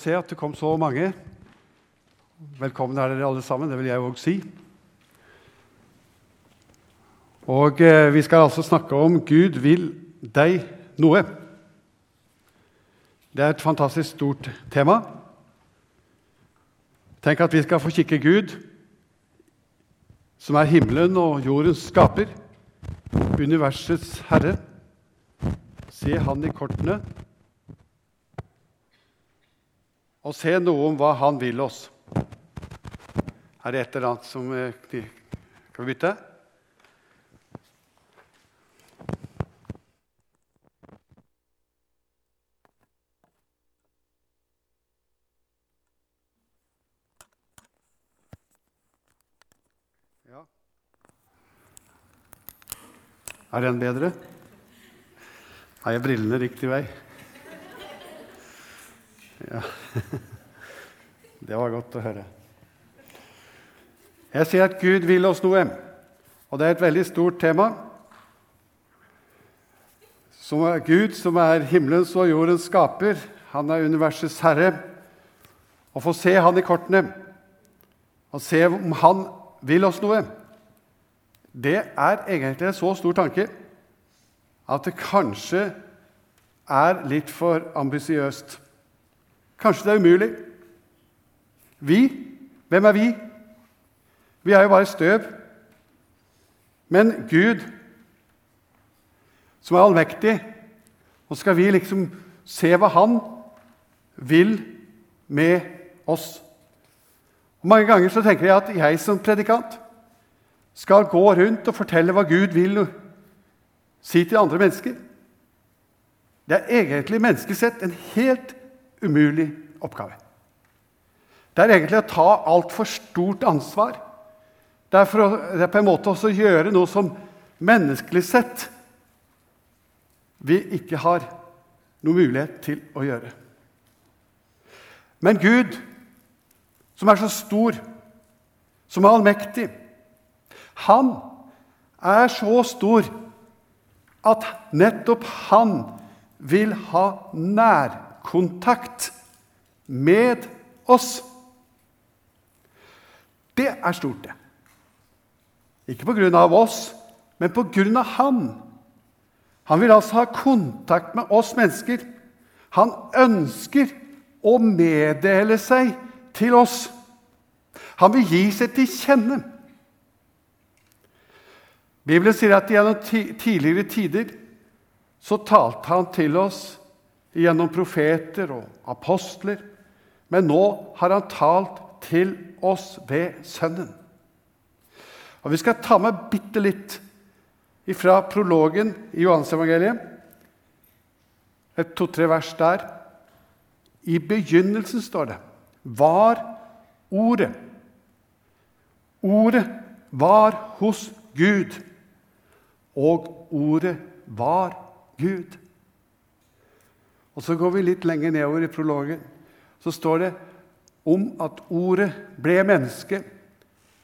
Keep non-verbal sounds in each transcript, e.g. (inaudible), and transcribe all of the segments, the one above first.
se at det kom så mange. Velkommen er dere alle sammen. Det vil jeg òg si. Og eh, Vi skal altså snakke om Gud vil deg noe. Det er et fantastisk stort tema. Tenk at vi skal få kikke Gud, som er himmelen og jordens skaper, universets herre. Se Han i kortene og se noe om hva han vil oss. Er det et eller annet som eh, Skal vi bytte? Ja. Er den bedre? Er jeg brillene riktig vei? Ja. (laughs) Det var godt å høre. Jeg sier at Gud vil oss noe, og det er et veldig stort tema. Som er Gud, som er himmelens og jordens skaper, han er universets herre. Å få se han i kortene og se om han vil oss noe, det er egentlig en så stor tanke at det kanskje er litt for ambisiøst. Kanskje det er umulig. Vi? Hvem er vi? Vi er jo bare støv. Men Gud, som er allmektig, og skal vi liksom se hva Han vil med oss? Og mange ganger så tenker jeg at jeg som predikant skal gå rundt og fortelle hva Gud vil si til andre mennesker. Det er egentlig menneskelig sett en helt umulig oppgave. Det er egentlig å ta altfor stort ansvar. Det er, å, det er på en måte også å gjøre noe som menneskelig sett vi ikke har noen mulighet til å gjøre. Men Gud, som er så stor, som er allmektig, han er så stor at nettopp han vil ha nærhet kontakt med oss. Det er stort, det. Ikke på grunn av oss, men på grunn av Han. Han vil altså ha kontakt med oss mennesker. Han ønsker å meddele seg til oss. Han vil gi seg til kjenne. Bibelen sier at gjennom tidligere tider så talte han til oss gjennom profeter og apostler, men nå har han talt til oss ved Sønnen. Og Vi skal ta med bitte litt fra prologen i Johansevangeliet. Et to-tre vers der. I begynnelsen, står det, var Ordet. Ordet var hos Gud, og ordet var Gud. Og Så går vi litt lenger nedover i prologen. Så står det om at ordet ble menneske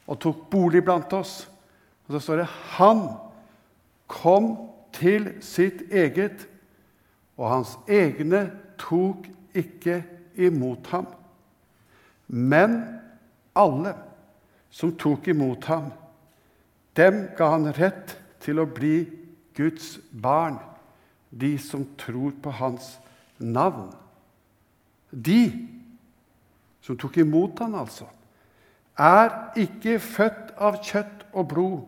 og tok bolig blant oss. Og så står det han kom til sitt eget, og hans egne tok ikke imot ham. Men alle som tok imot ham, dem ga han rett til å bli Guds barn, de som tror på hans navn. De som tok imot ham, altså, er ikke født av kjøtt og blod,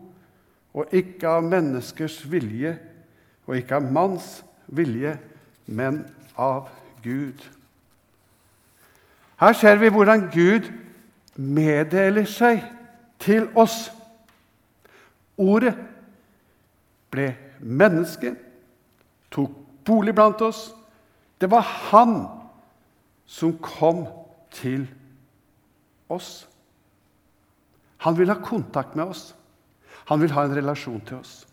og ikke av menneskers vilje, og ikke av manns vilje, men av Gud. Her ser vi hvordan Gud meddeler seg til oss. Ordet ble menneske, tok bolig blant oss, det var han som kom til oss. Han vil ha kontakt med oss. Han vil ha en relasjon til oss.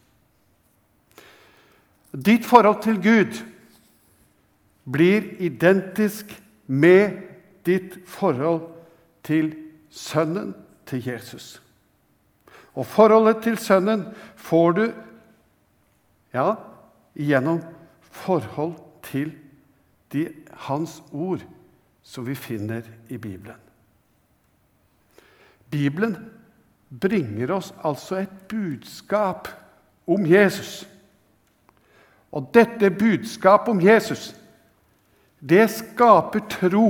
Ditt forhold til Gud blir identisk med ditt forhold til Sønnen, til Jesus. Og forholdet til Sønnen får du ja, gjennom forhold til Jesus de, hans ord som vi finner i Bibelen. Bibelen bringer oss altså et budskap om Jesus. Og dette budskapet om Jesus, det skaper tro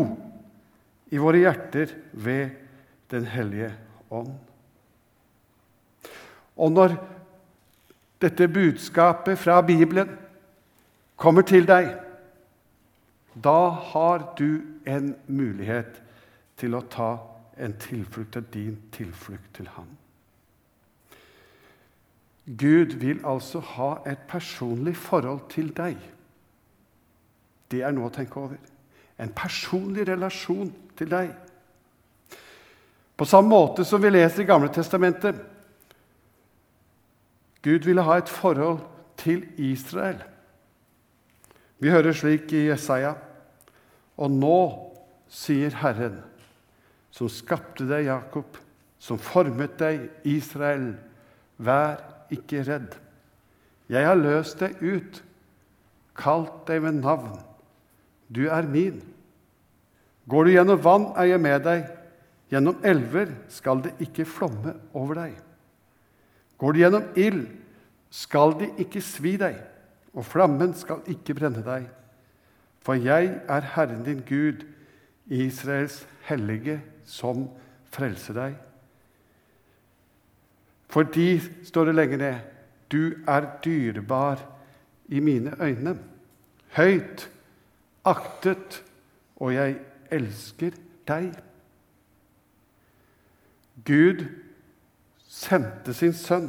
i våre hjerter ved Den hellige ånd. Og når dette budskapet fra Bibelen kommer til deg, da har du en mulighet til å ta en tilflukt til din tilflukt til ham. Gud vil altså ha et personlig forhold til deg. Det er noe å tenke over. En personlig relasjon til deg. På samme måte som vi leser i Gamle Testamentet. Gud ville ha et forhold til Israel. Vi hører slik i Jesaja.: Og nå, sier Herren, som skapte deg, Jakob, som formet deg, Israel, vær ikke redd. Jeg har løst deg ut, kalt deg ved navn. Du er min. Går du gjennom vann, er jeg med deg. Gjennom elver skal det ikke flomme over deg. Går du gjennom ild, skal det ikke svi deg, og flammen skal ikke brenne deg. For jeg er Herren din Gud, Israels hellige, som frelser deg. Fordi, står det lenger ned, du er dyrebar i mine øyne. Høyt aktet, og jeg elsker deg. Gud sendte sin sønn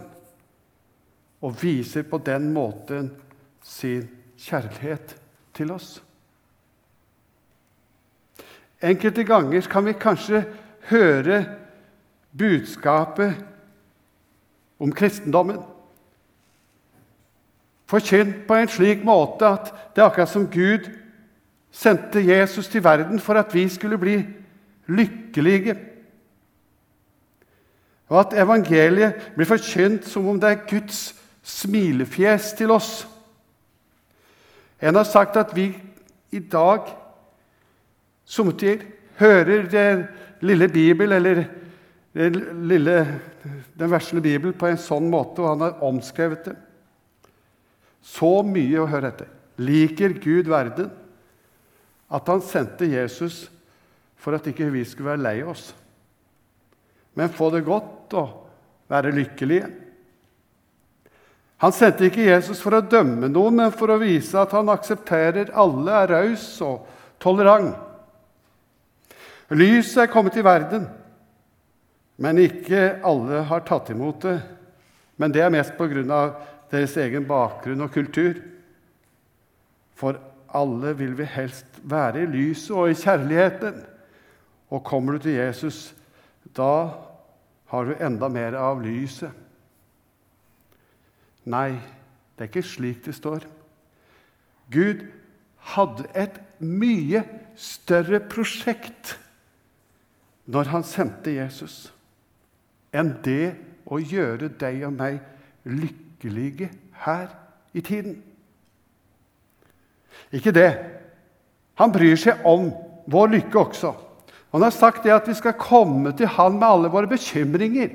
og viser på den måten sin kjærlighet til oss. Enkelte ganger kan vi kanskje høre budskapet om kristendommen forkynt på en slik måte at det er akkurat som Gud sendte Jesus til verden for at vi skulle bli lykkelige. Og at evangeliet blir forkynt som om det er Guds smilefjes til oss. En har sagt at vi i dag somtider hører den lille Bibel, eller den, lille, den versle Bibel, på en sånn måte, og han har omskrevet det. Så mye å høre etter. Liker Gud verden? at han sendte Jesus for at ikke vi skulle være lei oss, men få det godt og være lykkelige. Han sendte ikke Jesus for å dømme noen, men for å vise at han aksepterer alle, er raus og tolerant. Lyset er kommet i verden, men ikke alle har tatt imot det. Men det er mest pga. deres egen bakgrunn og kultur. For alle vil vi helst være i lyset og i kjærligheten. Og kommer du til Jesus, da har du enda mer av lyset. Nei, det er ikke slik det står. Gud hadde et mye større prosjekt når han sendte Jesus, enn det å gjøre deg og meg lykkelige her i tiden. Ikke det. Han bryr seg om vår lykke også. Han har sagt det at vi skal komme til han med alle våre bekymringer.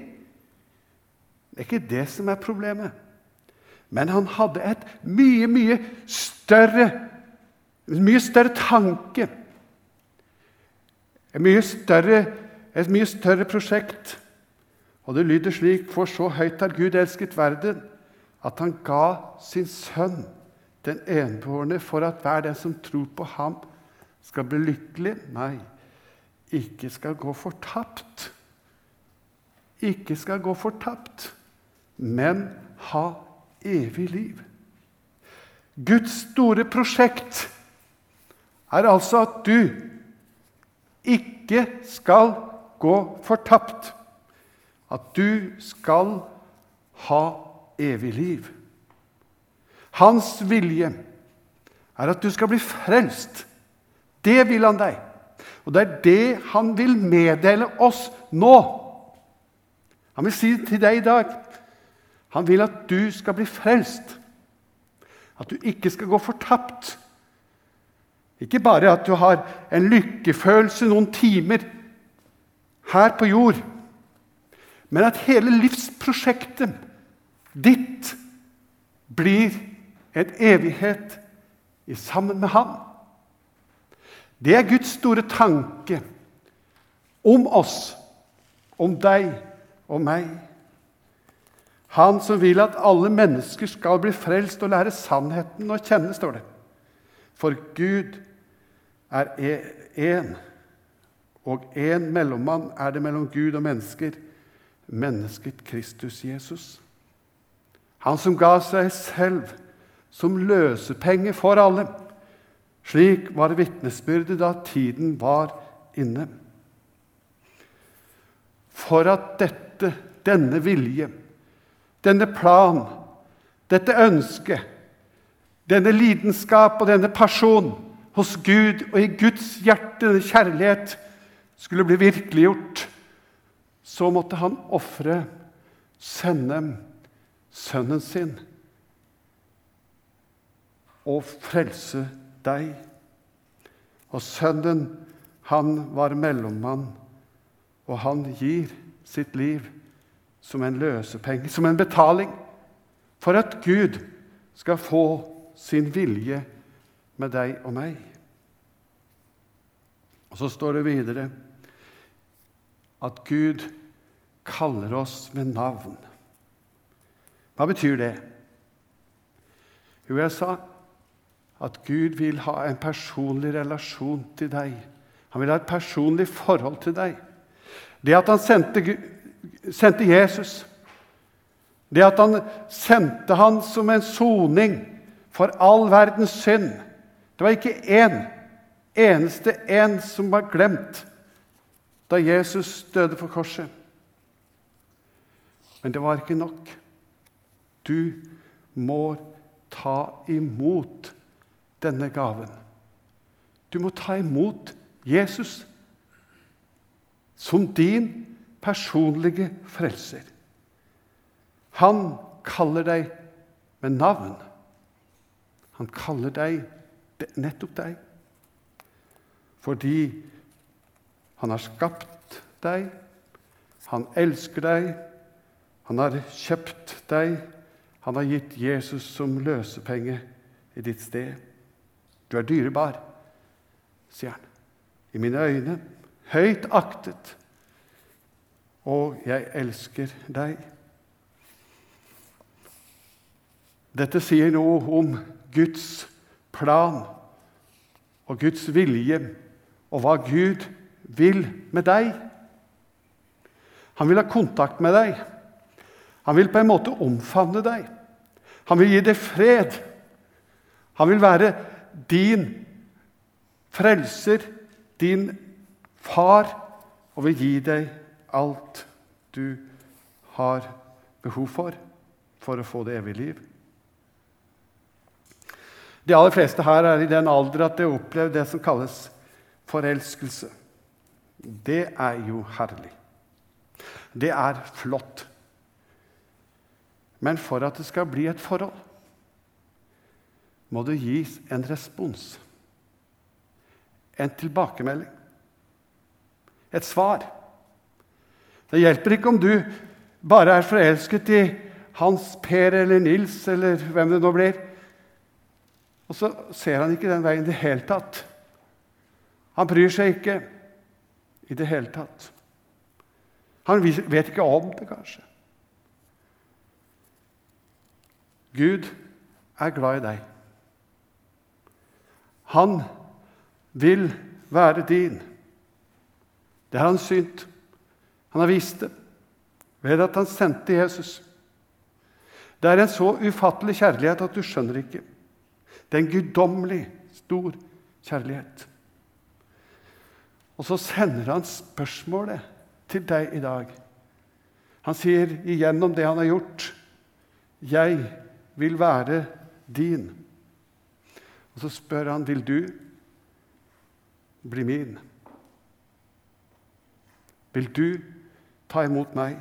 Det er ikke det som er problemet. Men han hadde et mye, mye større, en mye større tanke. Et mye større, et mye større prosjekt. Og det lyder slik.: For så høyt har Gud elsket verden, at han ga sin sønn den enbårne for at hver den som tror på ham, skal bli lykkelig? Nei, ikke skal gå fortapt. Ikke skal gå fortapt, men ha evig liv. Guds store prosjekt er altså at du ikke skal gå fortapt. At du skal ha evig liv. Hans vilje er at du skal bli frelst. Det vil han deg. Og det er det han vil meddele oss nå. Han vil si til deg i dag han vil at du skal bli frelst. At du ikke skal gå fortapt. Ikke bare at du har en lykkefølelse noen timer her på jord, men at hele livsprosjektet ditt blir en evighet sammen med ham. Det er Guds store tanke om oss, om deg og meg. Han som vil at alle mennesker skal bli frelst og lære sannheten å kjenne, står det. For Gud er én, og én mellommann er det mellom Gud og mennesker, mennesket Kristus Jesus. Han som ga seg selv som løsepenge for alle. Slik var vitnesbyrdet da tiden var inne. For at dette, denne vilje, denne plan, dette ønsket, denne lidenskap og denne person hos Gud og i Guds hjerte, denne kjærlighet, skulle bli virkeliggjort, så måtte han ofre, sende sønnen sin og frelse deg. Og sønnen, han var mellommann, og han gir sitt liv som en løsepenge, som en betaling, for at Gud skal få sin vilje med deg og meg. Og Så står det videre at Gud kaller oss med navn. Hva betyr det? Jo, jeg sa at Gud vil ha en personlig relasjon til deg. Han vil ha et personlig forhold til deg. Det at han sendte, sendte Jesus, det at han sendte han som en soning for all verdens synd Det var ikke én, eneste en som var glemt da Jesus døde for korset. Men det var ikke nok. Du må ta imot denne gaven. Du må ta imot Jesus som din personlige frelser. Han kaller deg med navn. Han kaller deg nettopp deg fordi han har skapt deg, han elsker deg, han har kjøpt deg, han har gitt Jesus som løsepenge i ditt sted. Du er dyrebar, sier han. I mine øyne høyt aktet, og jeg elsker deg. Dette sier noe om Guds plan og Guds vilje og hva Gud vil med deg. Han vil ha kontakt med deg. Han vil på en måte omfavne deg. Han vil gi deg fred. Han vil være din frelser, din far, og vil gi deg alt du har behov for for å få det evige liv. De aller fleste her er i den alder at de har opplevd det som kalles forelskelse. Det er jo herlig. Det er flott. Men for at det skal bli et forhold, må det gis en respons. En tilbakemelding. Et svar. Det hjelper ikke om du bare er forelsket i Hans Per eller Nils eller hvem det nå blir. Og så ser han ikke den veien i det hele tatt. Han bryr seg ikke i det hele tatt. Han vet ikke om det, kanskje. Gud er glad i deg. Han vil være din. Det har han synt. Han har vist det ved at han sendte Jesus. Det er en så ufattelig kjærlighet at du skjønner ikke. Det er en guddommelig stor kjærlighet. Og så sender han spørsmålet til deg i dag. Han sier igjennom det han har gjort, 'Jeg vil være din'. Og så spør han, 'Vil du bli min?' Vil du ta imot meg?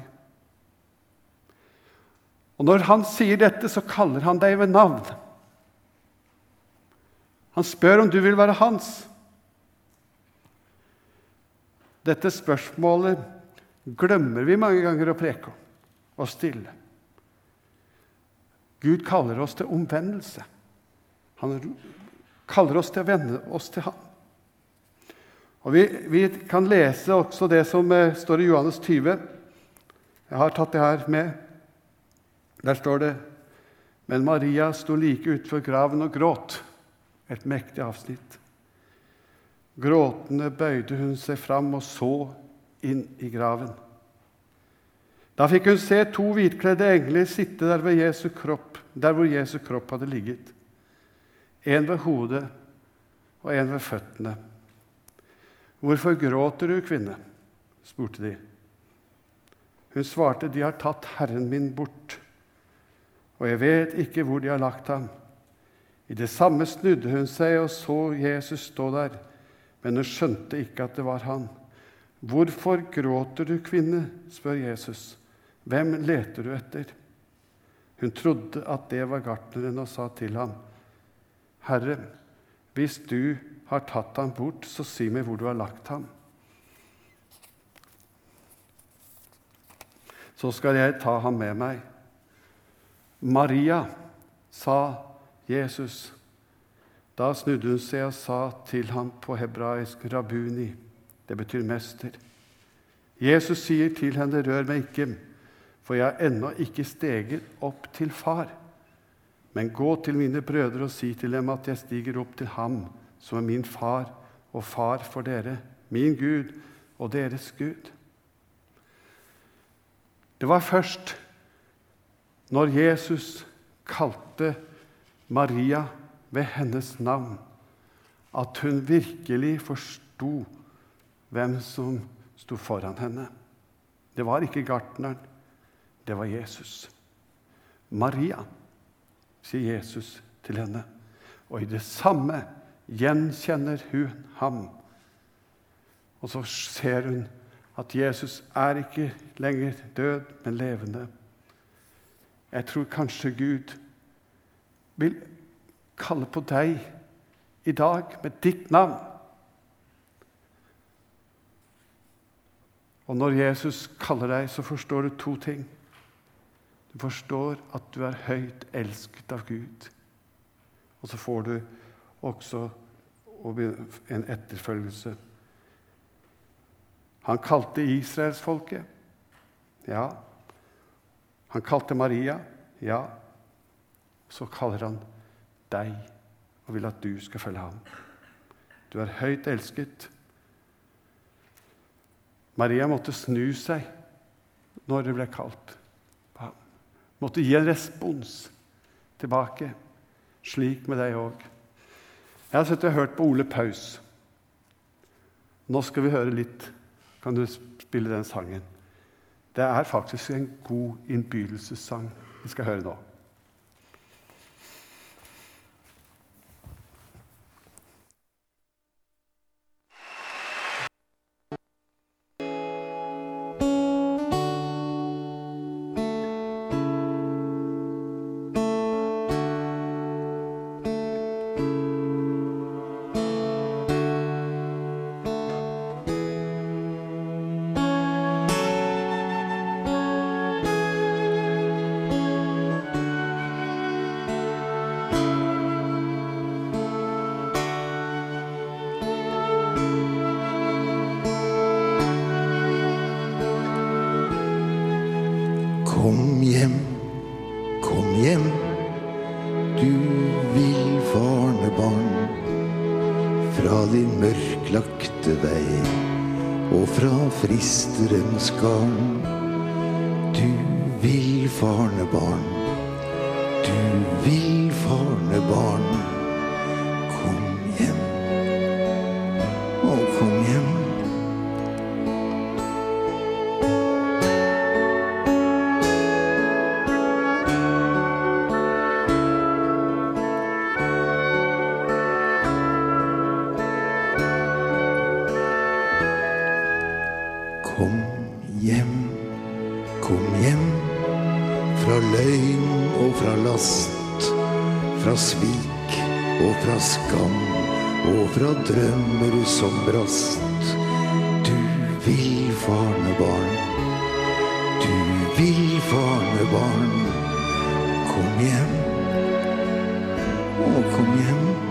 Og Når han sier dette, så kaller han deg ved navn. Han spør om du vil være hans. Dette spørsmålet glemmer vi mange ganger å preke om og stille. Gud kaller oss til omvendelse. Han kaller oss til å vende oss til ham. Og vi, vi, kan lese også det som eh, står i Johannes 20. Jeg har tatt det her med. Der står det Men Maria sto like utenfor graven og gråt. Et mektig avsnitt. Gråtende bøyde hun seg fram og så inn i graven. Da fikk hun se to hvitkledde engler sitte der, Jesu kropp, der hvor Jesu kropp hadde ligget. En ved hodet og en ved føttene. 'Hvorfor gråter du, kvinne?' spurte de. Hun svarte, 'De har tatt Herren min bort, og jeg vet ikke hvor de har lagt ham.' I det samme snudde hun seg og så Jesus stå der, men hun skjønte ikke at det var han. 'Hvorfor gråter du, kvinne?' spør Jesus. 'Hvem leter du etter?' Hun trodde at det var gartneren, og sa til ham, 'Herre, hvis du har tatt ham bort, så si meg hvor du har lagt ham.' Så skal jeg ta ham med meg. Maria, sa Jesus. Da snudde hun seg og sa til ham på hebraisk 'rabuni'. Det betyr mester. Jesus sier til henne, 'Rør meg ikke, for jeg har ennå ikke steget opp til far.' Men gå til mine brødre og si til dem at jeg stiger opp til ham som er min far og far for dere, min Gud og deres Gud. Det var først når Jesus kalte Maria ved hennes navn, at hun virkelig forsto hvem som sto foran henne. Det var ikke gartneren, det var Jesus. Maria, sier Jesus til henne. Og i det samme gjenkjenner hun ham. Og så ser hun at Jesus er ikke lenger død, men levende. Jeg tror kanskje Gud vil kalle på deg i dag med ditt navn. Og når Jesus kaller deg, så forstår du to ting. Du forstår at du er høyt elsket av Gud. Og så får du også en etterfølgelse. Han kalte israelsfolket. Ja. Han kalte Maria. Ja. Så kaller han deg og vil at du skal følge ham. Du er høyt elsket. Maria måtte snu seg når det ble kalt på. Måtte gi en respons tilbake. Slik med deg òg. Jeg har sittet og hørt på Ole Paus. Nå skal vi høre litt. Kan du spille den sangen? Det er faktisk en god innbydelsessang vi skal høre nå. Fra din mørklagte vei og fra fristerens garn. Du villfarne barn, du villfarne barn. Som. Du vil, farnebarn, du vil, farnebarn, kom hjem, å, kom hjem.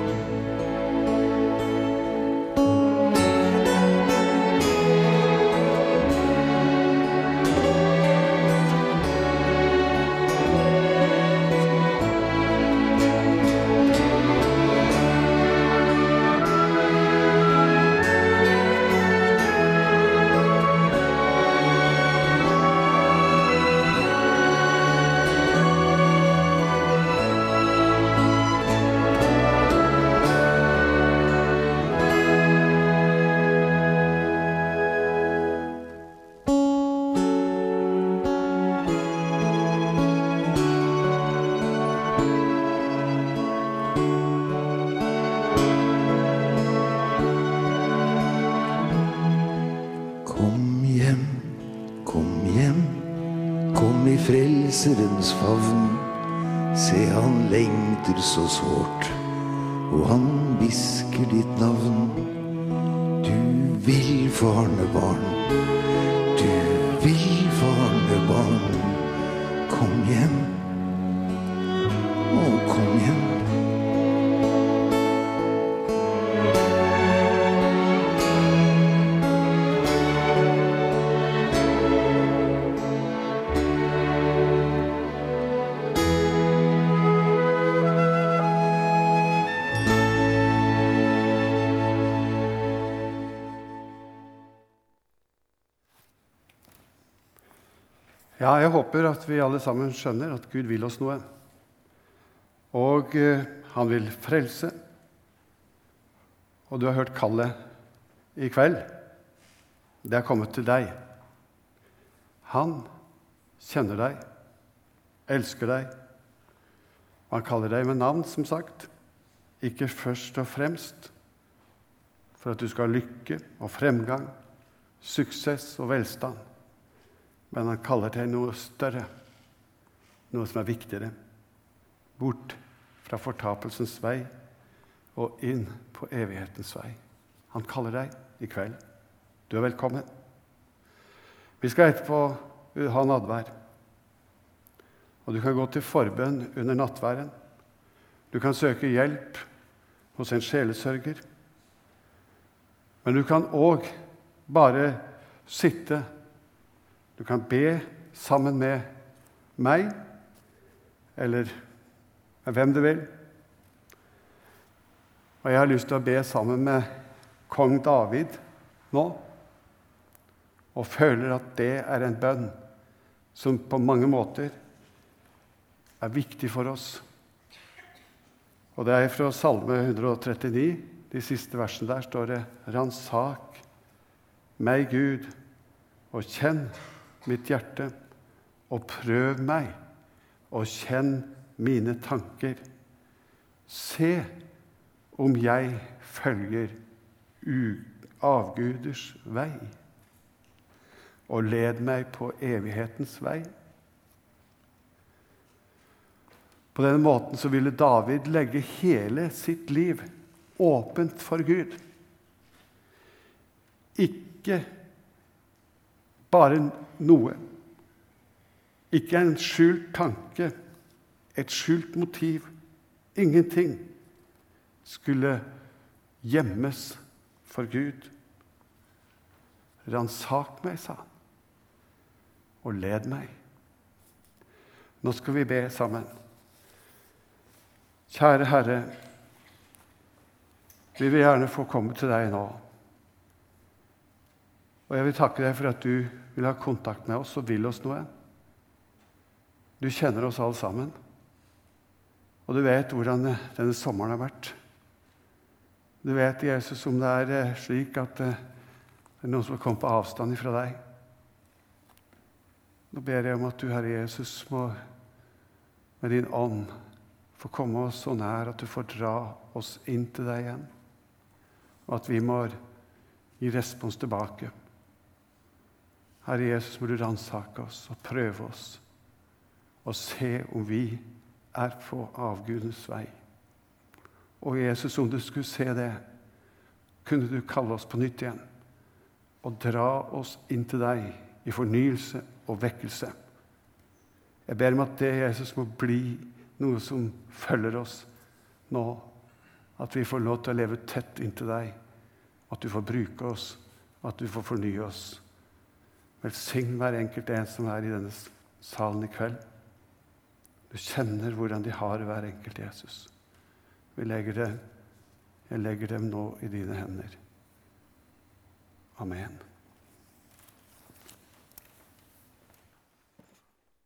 Frelserens favn. Se, han lengter så sårt, og han hvisker ditt navn. Du vil, farnebarn, du vil, Ja, jeg håper at vi alle sammen skjønner at Gud vil oss noe. Og eh, han vil frelse. Og du har hørt kallet i kveld. Det er kommet til deg. Han kjenner deg, elsker deg. Han kaller deg med navn, som sagt. Ikke først og fremst for at du skal ha lykke og fremgang, suksess og velstand. Men han kaller til noe større, noe som er viktigere. Bort fra fortapelsens vei og inn på evighetens vei. Han kaller deg i kveld. Du er velkommen. Vi skal etterpå ha nadvær. Og du kan gå til forbønn under nattværen. Du kan søke hjelp hos en sjelesørger. Men du kan òg bare sitte du kan be sammen med meg, eller med hvem du vil. Og jeg har lyst til å be sammen med kong David nå, og føler at det er en bønn som på mange måter er viktig for oss. Og det er fra Salme 139. De siste versene der står det:" Ransak meg, Gud, og kjenn mitt hjerte, og prøv meg, og kjenn mine tanker. Se om jeg følger avguders vei, og led meg på evighetens vei. På denne måten så ville David legge hele sitt liv åpent for Gud. Ikke bare noe. Ikke en skjult tanke, et skjult motiv. Ingenting skulle gjemmes for Gud. Ransak meg, sa han, og led meg. Nå skal vi be sammen. Kjære Herre, vi vil gjerne få komme til deg nå. Og jeg vil takke deg for at du vil ha kontakt med oss og vil oss noe. Du kjenner oss alle sammen, og du vet hvordan denne sommeren har vært. Du vet, Jesus, om det er eh, slik at eh, det er noen som har kommet på avstand fra deg. Nå ber jeg om at du, Herre Jesus, må med din ånd få komme oss så nær at du får dra oss inn til deg igjen, og at vi må gi respons tilbake. Herre Jesus, må du ransake oss og prøve oss og se om vi er på avgudens vei. Og Jesus, om du skulle se det, kunne du kalle oss på nytt igjen og dra oss inn til deg i fornyelse og vekkelse. Jeg ber om at det, Jesus, må bli noe som følger oss nå. At vi får lov til å leve tett inntil deg. At du får bruke oss, at du får fornye oss. Velsign hver enkelt en som er i denne salen i kveld. Du kjenner hvordan de har hver enkelt Jesus. Vi legger det, jeg legger dem nå i dine hender. Amen.